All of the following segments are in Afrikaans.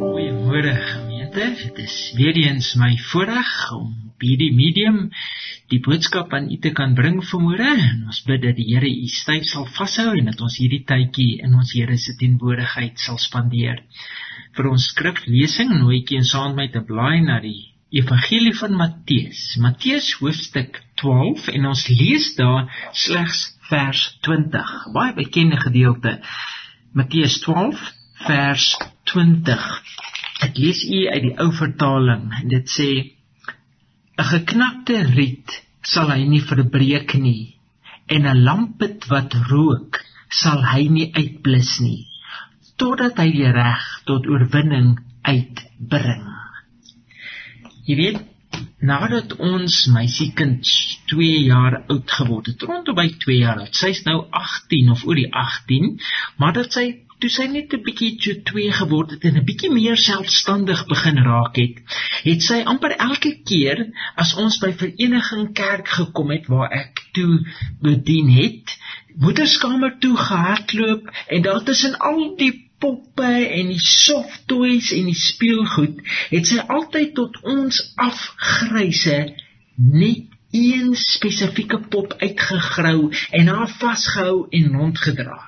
Goeiemôre gemeente. Dit is weer eens my voorreg om hierdie medium die boodskap aan u te kan bring vanmôre. Ons bid dat die Here u styf sal vashou en dat ons hierdie tydjie in ons Here se teenwoordigheid sal spandeer. Vir ons skriflesing nooi ek u saam met my te blaai na die Evangelie van Matteus. Matteus hoofstuk 12 en ons lees daar slegs vers 20. Baie bekende gedeelte. Matteus 12 vers 20. Ek lees u uit die ou vertaling en dit sê 'n geknakte riet sal hy nie verbreek nie en 'n lampet wat rook sal hy nie uitblus nie totdat hy die reg tot oorwinning uitbring. Jy weet nadat ons meisiekind 2 jaar oud geword het, rondom by 2 jaar oud. Sy's nou 18 of oor die 18, maar dat sy toe sy net 'n bietjie so 2 geword het en 'n bietjie meer selfstandig begin raak het, het sy amper elke keer as ons by vereniging kerk gekom het waar ek toe bedien het, moederskamer toe gehardloop en daar tussen al die poppe en die soft toys en die speelgoed het sy altyd tot ons afgryse net een spesifieke pop uitgegrou en haar vasgehou en rondgedra.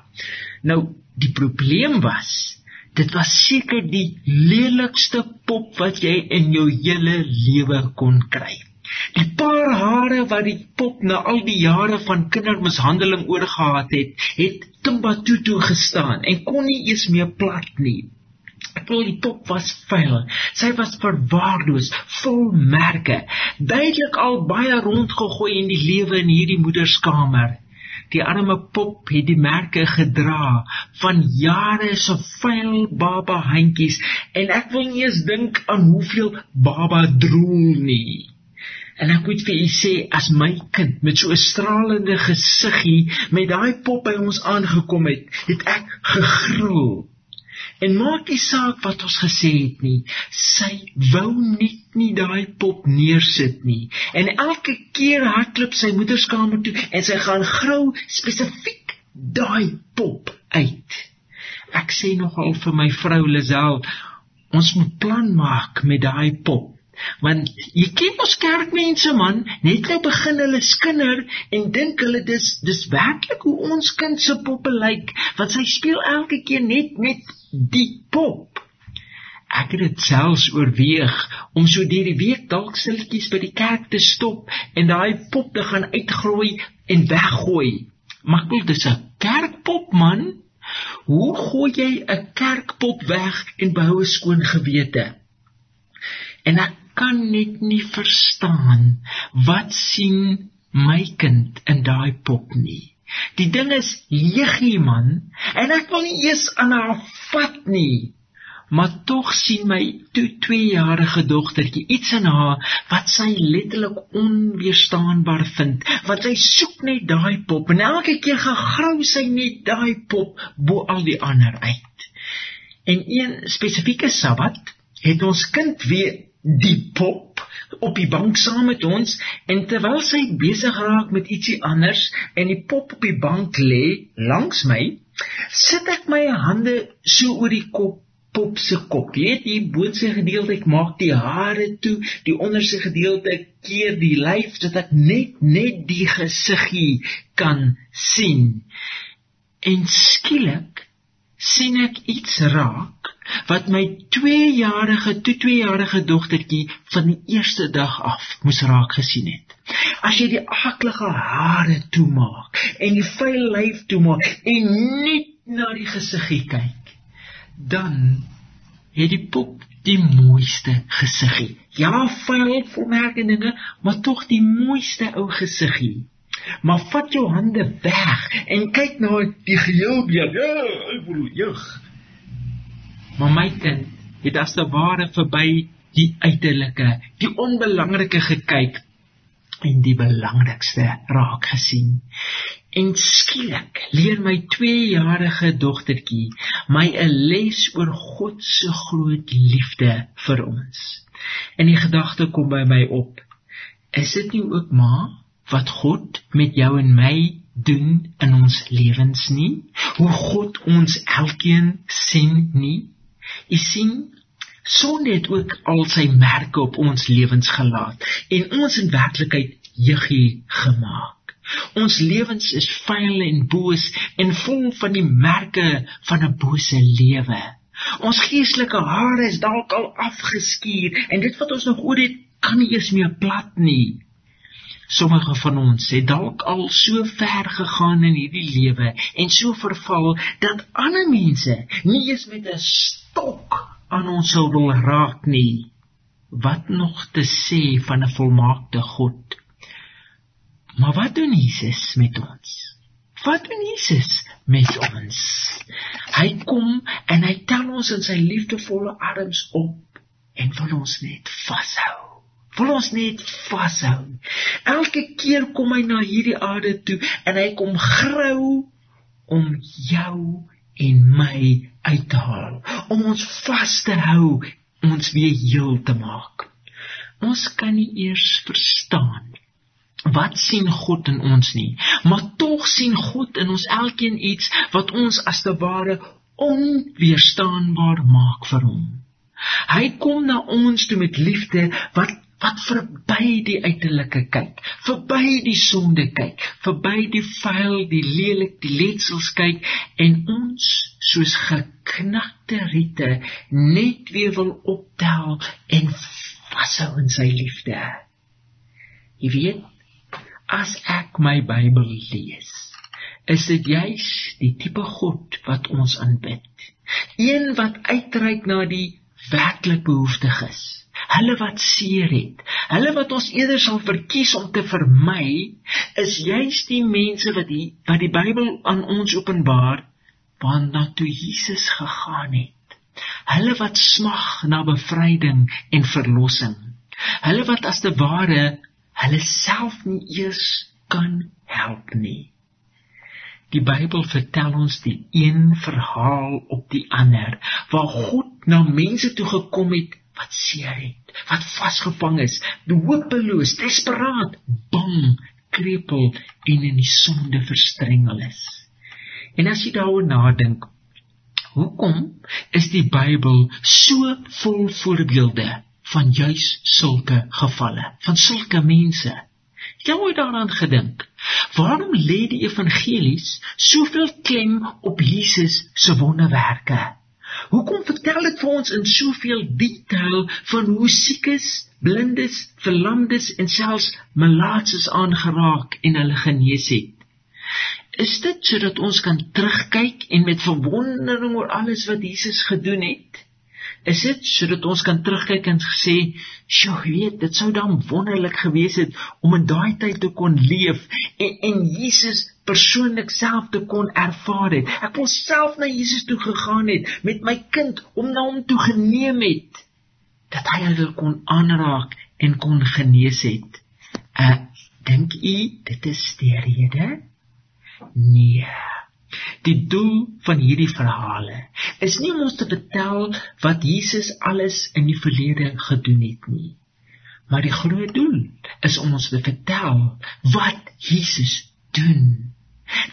Nou die probleem was dit was seker die lelikste pop wat jy in jou hele lewe kon kry. Die paar hare wat die pop na al die jare van kindermishandeling oorgehad het, het Timbatutu gestaan en kon nie eens meer plat nie. Ek wil die pop was vuil. Sy was verwaarloos, vol merke, duidelik al baie rondgegooi in die lewe in hierdie moederskamer. Die arme pop het die merke gedra van jare se vuil baba handjies en ek wil nie eens dink aan hoeveel baba drool nie. En ek moet vir u sê as my kind met so 'n stralende gesiggie met daai pop by ons aangekom het, het ek gegroel. En maak nie saak wat ons gesê het nie, sy wou net nie daai pop neersit nie. En elke keer hardloop sy moederskamer toe en sy gaan grou spesifiek daai pop uit. Ek sê nogal vir my vrou Lisel, ons moet plan maak met daai pop Want jy ken ons kerkmense man, net nou begin hulle skinder en dink hulle dis dis werklik hoe ons kind se poppe lyk, want sy speel elke keer net met die pop. Ek het dit selfs oorweeg om so deur die week dalk stilletjies by die kerk te stop en daai pop te gaan uitgroei en weggooi. Maar ek dis 'n kerkpop man. Hoe gooi jy 'n kerkpop weg en behou 'n skoon gewete? En ek kan net nie verstaan wat sien my kind in daai pop nie. Die ding is leegie man en ek wil nie eens aan haar vat nie. Maar tog sien my toe 2-jarige dogtertjie iets in haar wat sy letterlik onweerstaanbaar vind. Want sy soek net daai pop en elke keer gegrou sy net daai pop bo al die ander uit. En een spesifieke Sabbat het ons kind weer die pop op die bank saam met ons en terwyl sy besig raak met ietsie anders en die pop op die bank lê langs my sit ek my hande so oor die kop pop se kop. Jy weet die boonste gedeelte ek maak die hare toe die onderste gedeelte keer die lyf sodat ek net net die gesiggie kan sien. En skielik sien ek iets raak wat my 2-jarige toe 2-jarige dogtertjie van die eerste dag af moes raak gesien het. As jy die aklige hare toemaak en die vuil lyf toemaak en net na die gesiggie kyk, dan het die pop die mooiste gesiggie. Ja, vuil volmerke dinge, maar tog die mooiste ou gesiggie. Maar vat jou hande weg en kyk na die geheelbeeld. Ja, ek bedoel, jeug. Maar my kind het as te ware verby die uiterlike, die onbelangrike gekyk en die belangrikste raak gesien. En skielik leer my 2-jarige dogtertjie my 'n les oor God se groot liefde vir ons. En die gedagte kom by my op: Is dit nie ook maar wat God met jou en my doen in ons lewens nie? hoe God ons elkeen sien nie? U sien, sonde het ook al sy merke op ons lewens gelaat en ons in werklikheid juggie gemaak. Ons lewens is vuil en boos en vol van die merke van 'n bose lewe. Ons geestelike hare is dalk al afgeskuur en dit wat ons nog oor het kan nie eens meer plat nie. Sommige van ons het dalk al so ver gegaan in hierdie lewe en so verval dat ander mense nie eens met 'n stok aan ons sou wil raak nie. Wat nog te sê van 'n volmaakte God? Maar wat doen Jesus met ons? Wat doen Jesus met ons? Hy kom en hy tel ons in sy liefdevolle arms op en wil ons net vashou. Wil ons net vashou. Elke keer kom hy na hierdie aarde toe en hy kom grou om jou en my uit te haal, om ons vas te hou, ons weer heel te maak. Ons kan nie eers verstaan wat sien God in ons nie, maar tog sien God in ons elkeen iets wat ons as te ware onweerstaanbaar maak vir hom. Hy kom na ons toe met liefde wat wat verby die uiterlike kyk, verby die sonde kyk, verby die vuil, die lelik, die letsels kyk en ons soos geknakte riete net weer wil optel en vashou in sy liefde. Jy weet, as ek my Bybel lees, is dit juis die tipe God wat ons aanbid. Een wat uitreik na die werklik behoeftiges. Hulle wat seer het, hulle wat ons eerder sal verkies om te vermy, is juis die mense wat die wat die Bybel aan ons openbaar, waarna toe Jesus gegaan het. Hulle wat smag na bevryding en verlossing. Hulle wat as te ware hulle self nie eers kan help nie. Die Bybel vertel ons die een verhaal op die ander waar God na mense toe gekom het wat seer het, wat vasgevang is, hopeloos, desperaat, bang, krepeel en in die sonde verstrengel is. En as jy daaroor nadink, hoekom is die Bybel so vol voorbeelde van juis sulke gevalle, van sulke mense. Jy moet daaraan gedink. Waarom lê die evangelies soveel klem op Jesus se wonderwerke? Hoekom vertel dit vir ons in soveel detail van hoe siekes, blindes, verlamdes en selfs malaatses aangeraak en hulle genees het? Is dit sodat ons kan terugkyk en met verwondering oor alles wat Jesus gedoen het? is dit sodat ons kan terugkyk en sê, "Sjoe, weet, dit sou dan wonderlik gewees het om in daai tyd te kon leef en en Jesus persoonlik self te kon ervaar het. Ek wou self na Jesus toe gegaan het met my kind om na hom toe geneem het dat hy hulle kon aanraak en kon genees het." Uh, dink u dit is die rede? Nee. Die doel van hierdie verhale is nie om ons te vertel wat Jesus alles in die verlede gedoen het nie. Maar die groot doel is om ons te vertel wat Jesus doen.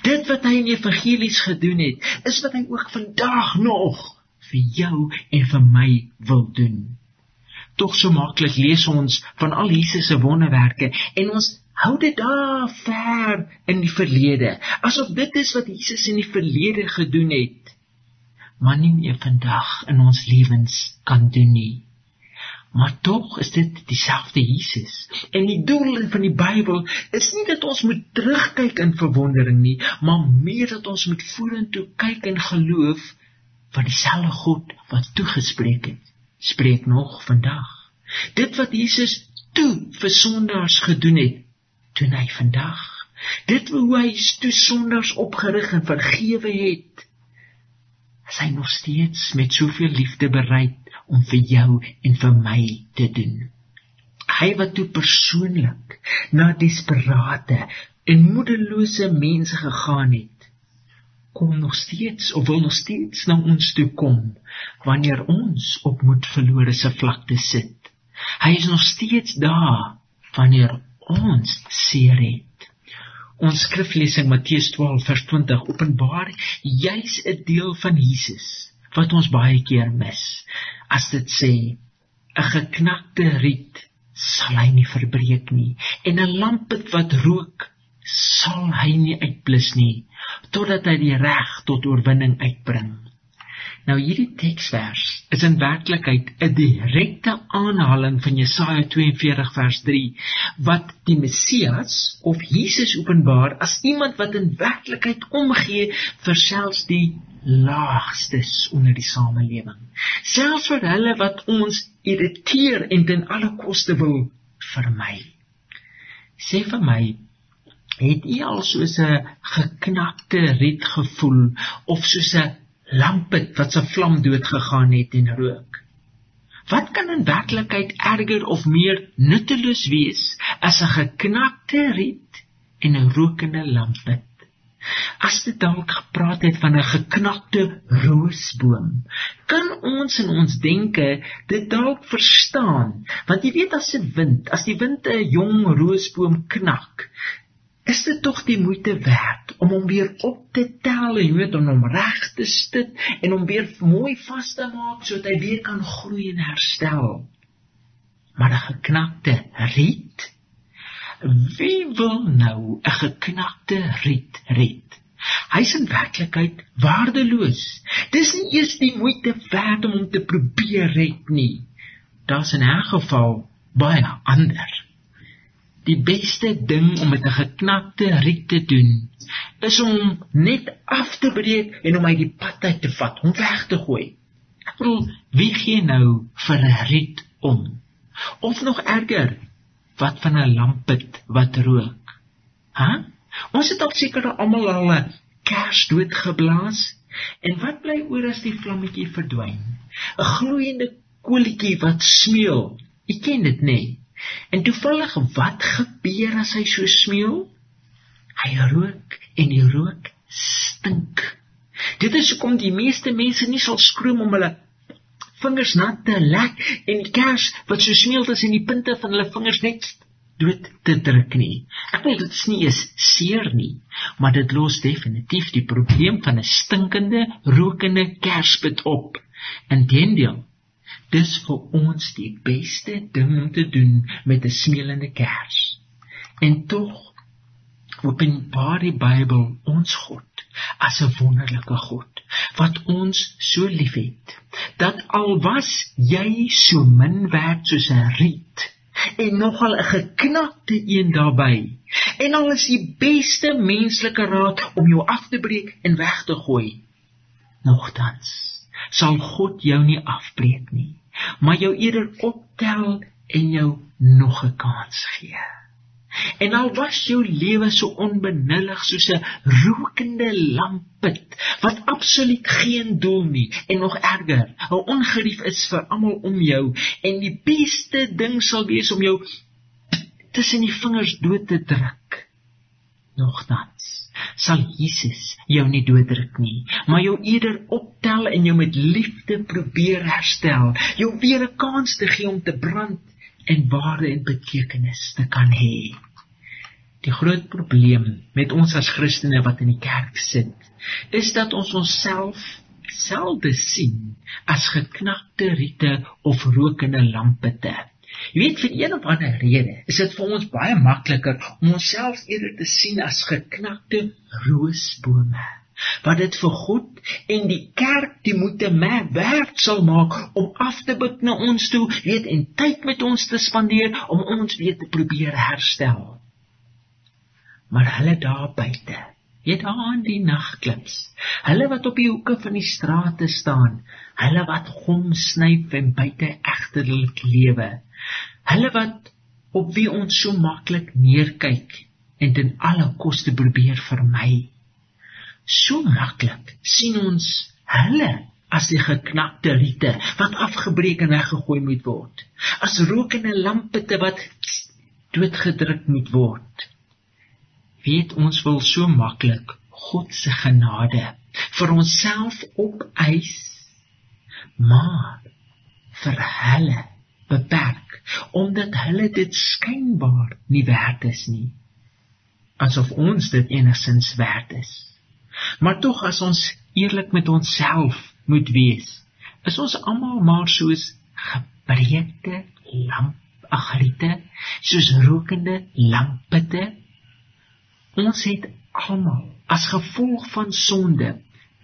Dit wat hy in die evangelies gedoen het, is wat hy ook vandag nog vir jou en vir my wil doen. Tog so maklik lees ons van al Jesus se wonderwerke en ons hou dit daar ver in die verlede asof dit is wat Jesus in die verlede gedoen het maar nie meer vandag in ons lewens kan doen nie. Maar tog is dit dieselfde Jesus. En die doel van die Bybel is nie dat ons moet terugkyk in verwondering nie maar meer dat ons moet vorentoe kyk in geloof van dieselfde God wat toegespreek het spreek nog vandag. Dit wat Jesus toe vir sondaars gedoen het doen hy vandag. Dit hoe hy toe sonders opgerig en vergewe het. Is hy nog steeds met soveel liefde bereid om vir jou en vir my te doen. Hy wat toe persoonlik na desperate en moedelose mense gegaan het, kom nog steeds of wil nog steeds na ons toe kom wanneer ons op moed verlore se vlakte sit. Hy is nog steeds daar wanneer ons seer het. Ons skriflesing Matteus 12 vers 20 openbaar juis 'n deel van Jesus wat ons baie keer mis. As dit sê 'n geknakte riet sal hy nie verbreek nie en 'n lampet wat rook sal hy nie uitblus nie totdat hy die reg tot oorwinning uitbring. Nou hierdie teksvers is in werklikheid 'n direkte aanhaling van Jesaja 42 vers 3 wat die Messias of Jesus openbaar as iemand wat in werklikheid omgee vir selfs die laagstes onder die samelewing. Selfs vir hulle wat ons irriteer en ten alle koste wil vermy. Sê vir my, het u al so 'n geknakte riet gevoel of so 'n lampet wat se vlam dood gegaan het en rook. Wat kan in werklikheid erger of meer nutteloos wees as 'n geknakte riet en 'n rokende lampet? As dit dalk gepraat het van 'n geknakte roosboom, kan ons in ons denke dit dalk verstaan, want jy weet as 'n wind, as die wind 'n jong roosboom knak, is dit tog die moeite werd om hom weer op te tel en weet om hom reg te stit en hom weer mooi vas te maak sodat hy weer kan groei en herstel. Maar 'n geknakte riet? Wie wil nou 'n geknakte riet red? Hy's in werklikheid waardeloos. Dis nie eers die moeite werd om hom te probeer red nie. Daar's in 'n geval baie ander. Die beste ding om met 'n geknakte riet te doen, is om net af te breek en om uit die pad uit te vat, om weg te gooi. Ek bedoel, wie gee nou vir 'n riet om? Of nog erger, wat van 'n lampet wat rook? Hæ? Ons het al seker almal al 'n kers doodgeblaas. En wat bly oor as die vlammetjie verdwyn? 'n Gloeiende kolietjie wat smeel. Jy ken dit, nê? Nee? En toevallig wat gebeur as hy so smeul? Hy rook en die rook stink. Dit is hoekom die meeste mense nie sal skroom om hulle vingers nat te lek en die kers wat so smeul tussen die punte van hulle vingers net dood te druk nie. Ek wil dit nie is seer nie, maar dit los definitief die probleem van 'n stinkende, rokende kerspit op. Inteendeel, Dis vir ons die beste ding om te doen met 'n smeelende kers. En tog openbaar die Bybel ons God as 'n wonderlike God wat ons so liefhet dat al was jy so min werd soos 'n riet en nogal 'n geknakte een daarbey en al is die beste menslike raad om jou af te breek en weg te gooi nogtans sal God jou nie afbreek nie maar jou eerder optel en jou nog 'n kans gee. En al was jou lewe so onbenullig soos 'n rokende lampet wat absoluut geen doel nie en nog erger, 'n ongerief is vir almal om jou en die beste ding sal wees om jou tussen die vingers dood te druk. Nogtans sal Jesus jou nie dooddruk nie, maar jou eerder optel en jou met liefde probeer herstel, jou weer 'n kans te gee om te brand en waarde en betekenis te kan hê. Die groot probleem met ons as Christene wat in die kerk sit, is dat ons onsself selde sien as geknakte riete of rokende lampette. Jy weet vir een of ander rede is dit vir ons baie makliker om onsself eerder te sien as geknakte roosbome wat dit vir God en die kerk die moeite werd sal maak om af te bid na ons toe, weet en tyd met ons te spandeer om ons weer te probeer herstel. Maar hulle daar buite, weet aan die nagklips, hulle wat op die hoeke van die strate staan, hulle wat gom snyp en buite egterlik lewe, Hulle wat op wie ons so maklik neerkyk en ten alle koste probeer vermy. So maklik sien ons hulle as die geknakte riete wat afgebreek en weggegooi moet word, as rokende lampitte wat doodgedruk moet word. Weet ons wil so maklik God se genade vir onsself opeis, maar vir hulle beperk omdat hulle dit skynbaar nie werd is nie. asof ons dit enigstens werd is. Maar tog as ons eerlik met onsself moet wees, is ons almal maar soos gebreekte lamp agriete, soos rokende lampitte. Ons het almal as gevolg van sonde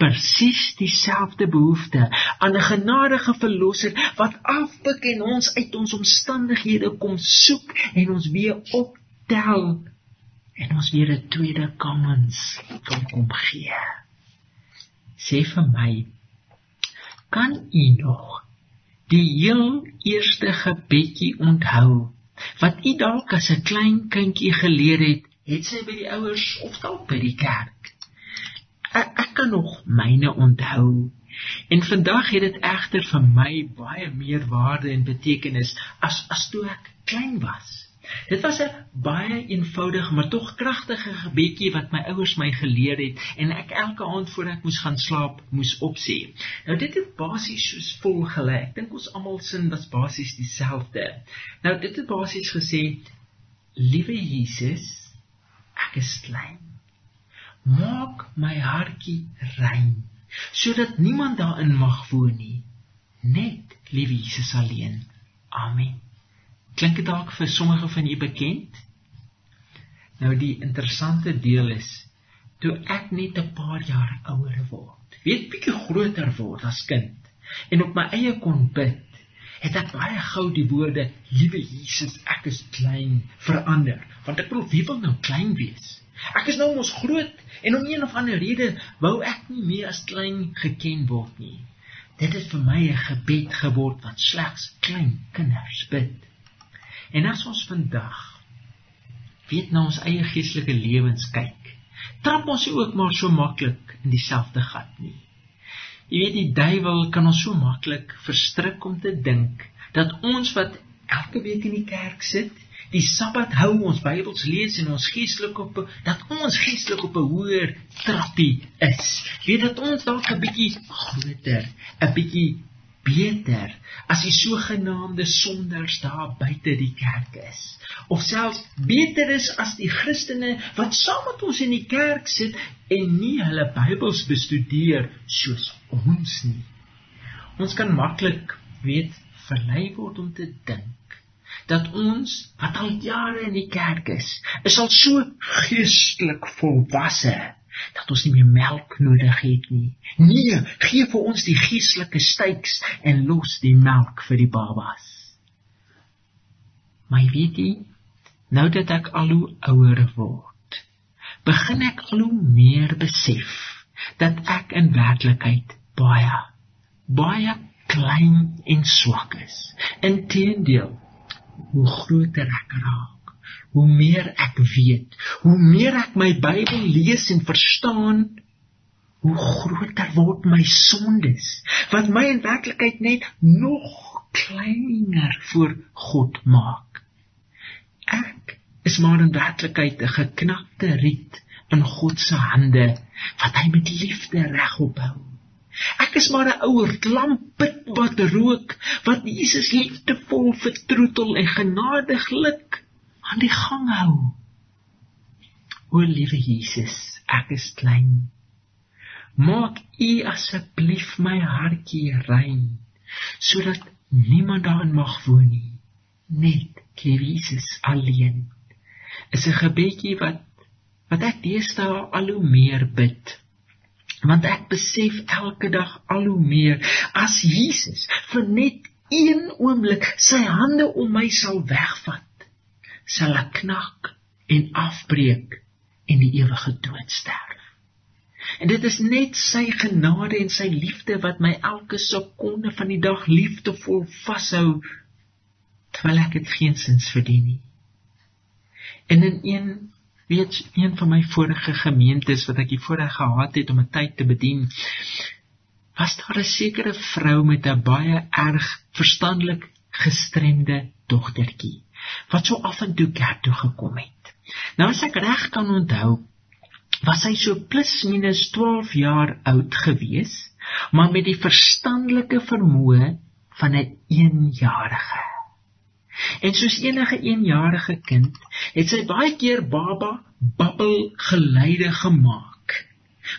presies dieselfde behoefte aan 'n genadige verlosser wat afpik en ons uit ons omstandighede kom soek en ons weer optel en ons weer 'n tweede kans kan kom gee. Sê vir my, kan u nog die heel eerste gebedjie onthou wat u dalk as 'n klein kindjie geleer het, het sy by die ouers of dalk by die kerk? ek, ek kan nog myne onthou. En vandag het dit egter vir my baie meer waarde en betekenis as as toe ek klein was. Dit was 'n baie eenvoudige maar tog kragtige gebedjie wat my ouers my geleer het en ek elke aand voor ek moes gaan slaap moes opsê. Nou dit het basies soos volg gelê. Ek dink ons almal sin was basies dieselfde. Nou dit het basies gesê: Liewe Jesus, ek is klein. Maak my hartjie rein sodat niemand daarin mag woon nie. Net liewe Jesus alleen. Amen. Klink dit dalk vir sommige van julle bekend? Nou die interessante deel is toe ek net 'n paar jaar ouer word weet bietjie groter word as kind en op my eie kon bid het ek baie gou die woorde liewe Jesus ek is klein verander want ek wie wil nou klein wees Ek is nou mos groot en om een of ander rede wou ek nie meer as klein geken word nie. Dit het vir my 'n gebed geword wat slegs klein kinders bid. En as ons vandag weet na ons eie geestelike lewens kyk, trap ons ook maar so maklik in dieselfde gat nie. Jy weet die duiwel kan ons so maklik verstrik om te dink dat ons wat elke week in die kerk sit die Sabbat hou ons Bybels lees en ons geestelik op dat ons geestelik op 'n hoër trappie is. Weet dat ons dalk 'n bietjie groter, 'n bietjie beter as die sogenaamde sonders daar buite die kerk is. Of selfs beter is as die Christene wat saam met ons in die kerk sit en nie hulle Bybels bestudeer soos ons nie. Ons kan maklik weet verlei word om te dink dat ons wat al jare in die kerk is, is al so geestelik volwasse dat ons nie meer melk nodig het nie. Nee, gee vir ons die geestelike styks en los die melk vir die babas. My weetie, nou dat ek al hoe ouer word, begin ek al hoe meer besef dat ek in werklikheid baie baie klein en swak is. Inteendeel, hoe groter ek raak, hoe meer ek weet, hoe meer ek my Bybel lees en verstaan, hoe groter word my sondes, wat my in werklikheid net nog kleiner voor God maak. Ek is maar in werklikheid 'n geknakte riet in God se hande wat hy met liefde regop hou. Ek is maar 'n ouer lampet wat rook, wat Jesus liefdevol vertroetel en genadiglik aan die gang hou. O liewe Jesus, ek is klein. Maak U asseblief my hartjie rein, sodat niemand daarin mag woon nie, net Jesus alleen. Is 'n gebedjie wat wat ek deesdae al hoe meer bid want ek besef elke dag al hoe meer as Jesus vir net een oomblik sy hande om my sal wegvat sal ek knak en afbreek en die ewige dood sterf. En dit is net sy genade en sy liefde wat my elke sekonde van die dag liefdevol vashou terwyl ek dit geensins verdien nie. En in een weet een van my vorige gemeentes wat ek die voorreg gehad het om 'n tyd te bedien was daar 'n sekere vrou met 'n baie erg verstandelik gestremde dogtertjie wat so af en toe kerk toe gekom het. Nou as ek reg kan onthou was sy so plus minus 12 jaar oud gewees maar met die verstandelike vermoë van 'n 1-jarige En soos enige eenjarige kind, het sy baie keer baba babbel geluide gemaak.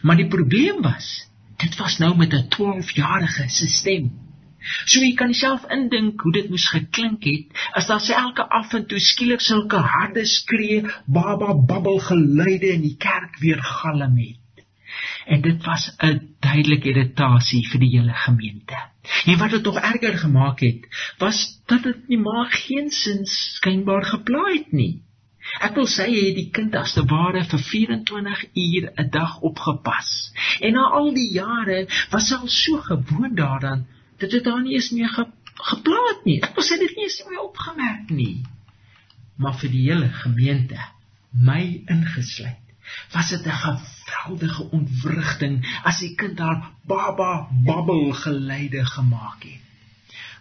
Maar die probleem was, dit was nou met 'n 12-jarige se stem. So jy kan self indink hoe dit moes geklink het as daar elke af en toe skielik sulke harde skree, baba babbel geluide in die kerk weer galm het. En dit was 'n duidelike irritasie vir die hele gemeente. En wat dit tog erger gemaak het, was dat dit nie maar geensins skynbaar geplaai het nie. Ek wil sê hy het die kind as te ware vir 24 uur 'n dag opgepas. En na al die jare was hy al so gewoond daaraan dat dit daar nie eens meer ge, geplaat nie. Ek was dit nie eens meer opgemerk nie. Maar vir die hele gemeente, my ingesluit, was dit 'n geweldige ontwrigting as die kind daar baba babbel geluide gemaak het.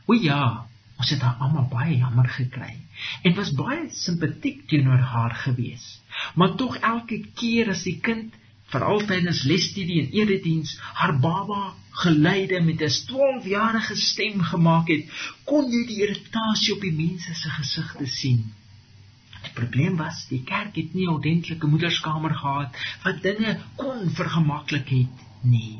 O ja, ons het haar almal baie jammer gekry en was baie simpatiek teenoor haar gewees. Maar tog elke keer as die kind veral tydens lesstudie en erediens haar baba geleide met 'n 12-jarige stem gemaak het, kon jy die irritasie op die mense se gesigte sien. Probleem was, die kerk het nie 'n ordentlike moederskamer gehad wat dinge kon vergemaklik het nie.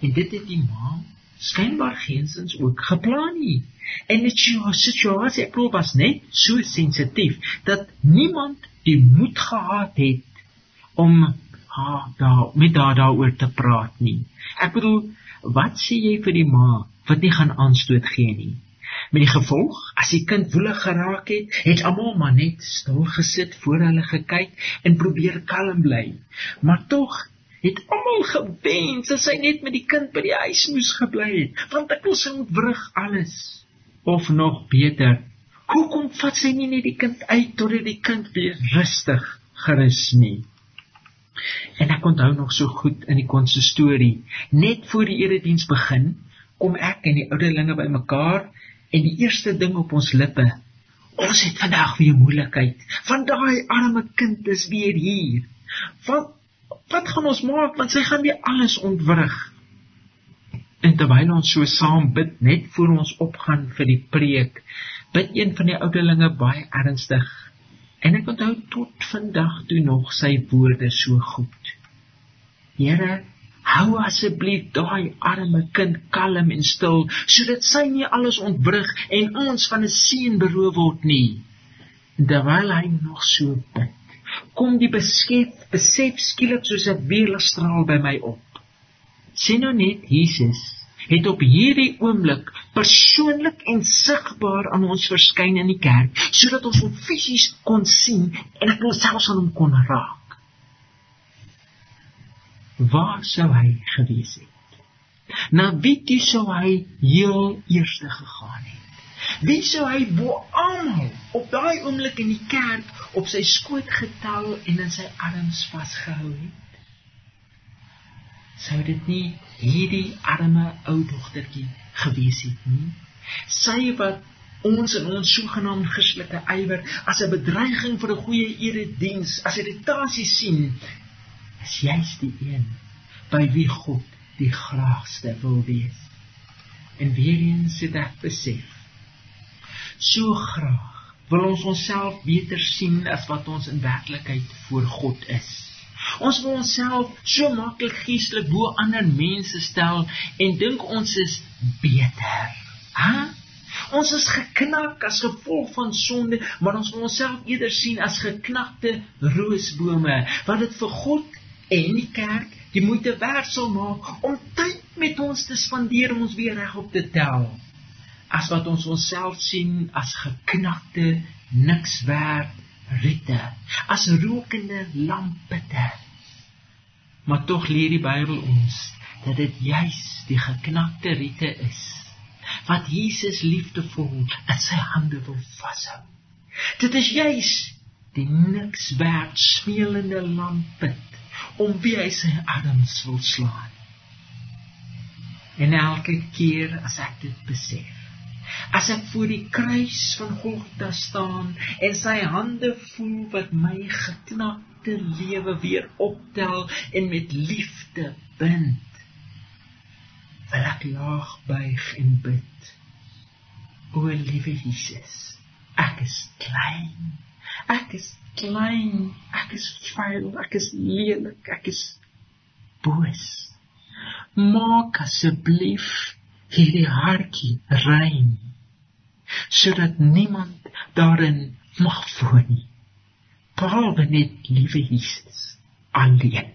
En dit het die ma skynbaar geensins ook geplan nie. En dit sy situasie was net so sensitief dat niemand die moed gehad het om haar daar met haar daaroor te praat nie. Ek bedoel, wat sê jy vir die ma wat nie gaan aanstoot gee nie? Met die gevolg, as die kind woelig geraak het, het almal maar net stil gesit voor hulle gekyk en probeer kalm bly. Maar tog het almal gewens as sy net met die kind by die huis moes gebly het, want ek wil sy ontwrig alles. Of nog beter, hoekom vat sy nie net die kind uit totdat die kind weer rustig gerus nie? En ek onthou nog so goed in die konsistorie, net voor die erediens begin, kom ek en die ouderlinge bymekaar en die eerste ding op ons lippe, ons het vandag weer moeilikheid. Van daai arme kind is weer hier. Wat wat gaan ons maak want sy gaan weer alles ontwrig. En terwyl ons so saam bid net voor ons opgaan vir die preek, bid een van die ouderlinge baie ernstig En ek onthou tot vandag toe nog sy woorde so goed. Here, hou asseblief daai arme kind kalm en stil sodat sy nie alles ontwrig en ons van 'n seën beroof word nie. Terwyl hy nog so bid, kom die beskef besef skielik soos 'n weerstraal by my op. Sien nou net Jesus het op hierdie oomblik persoonlik en sigbaar aan ons verskyn in die kerk sodat ons hom fisies kon sien en ek ons selfs aan hom kon raak. Waar sou hy gewees het? Na wie toe sou hy heel eers gegaan het? Wie sou hy bo almal op daai oomblik in die kerk op sy skoot getel en in sy arms vasgehou het? sou dit nie hierdie arme ou dogtertjie gewees het nie sy wat ons in ons sogenaamde Christelike ywer as 'n bedreiging vir 'n goeie erediens as irritasie sien is juist die een by wie God die graagste wil wees en weer eens het ek besef so graag wil ons onsself beter sien as wat ons in werklikheid voor God is Ons wil onsself so maklik geestelik bo ander mense stel en dink ons is beter. Hæ? Ons is geknak as gevolg van sonde, maar ons wil onsself eerder sien as geknakte roosbome wat dit vir God en die kerk die moeite werd sal maak om tyd met ons te spandeer om ons weer regop te tel. As wat ons onsself sien as geknakte niks werd riete as rokende lampitte. Maar tog leer die Bybel ons dat dit juis die geknakte riete is wat Jesus liefdevol in sy hande wil vashou. Dit is juis die niks werd smeelende lampit om wie hy sy arms wil slaan. En elke keer as ek dit besef, as ek voor die kruis van Golgotha staan en sy hande voel wat my geknakte lewe weer optel en met liefde bind wil ek laag buig en bid o liewe Jesus Ek is klein. Ek is Ek is vuil. Ek is lelik. Ek is boos. Maak asseblief hierdie hartjie rein sodat niemand daarin mag woon nie. Behalwe net liewe Jesus alleen.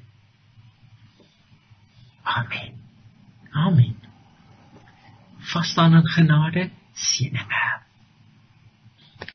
Amen. Amen. Vas staan in genade, seëninge.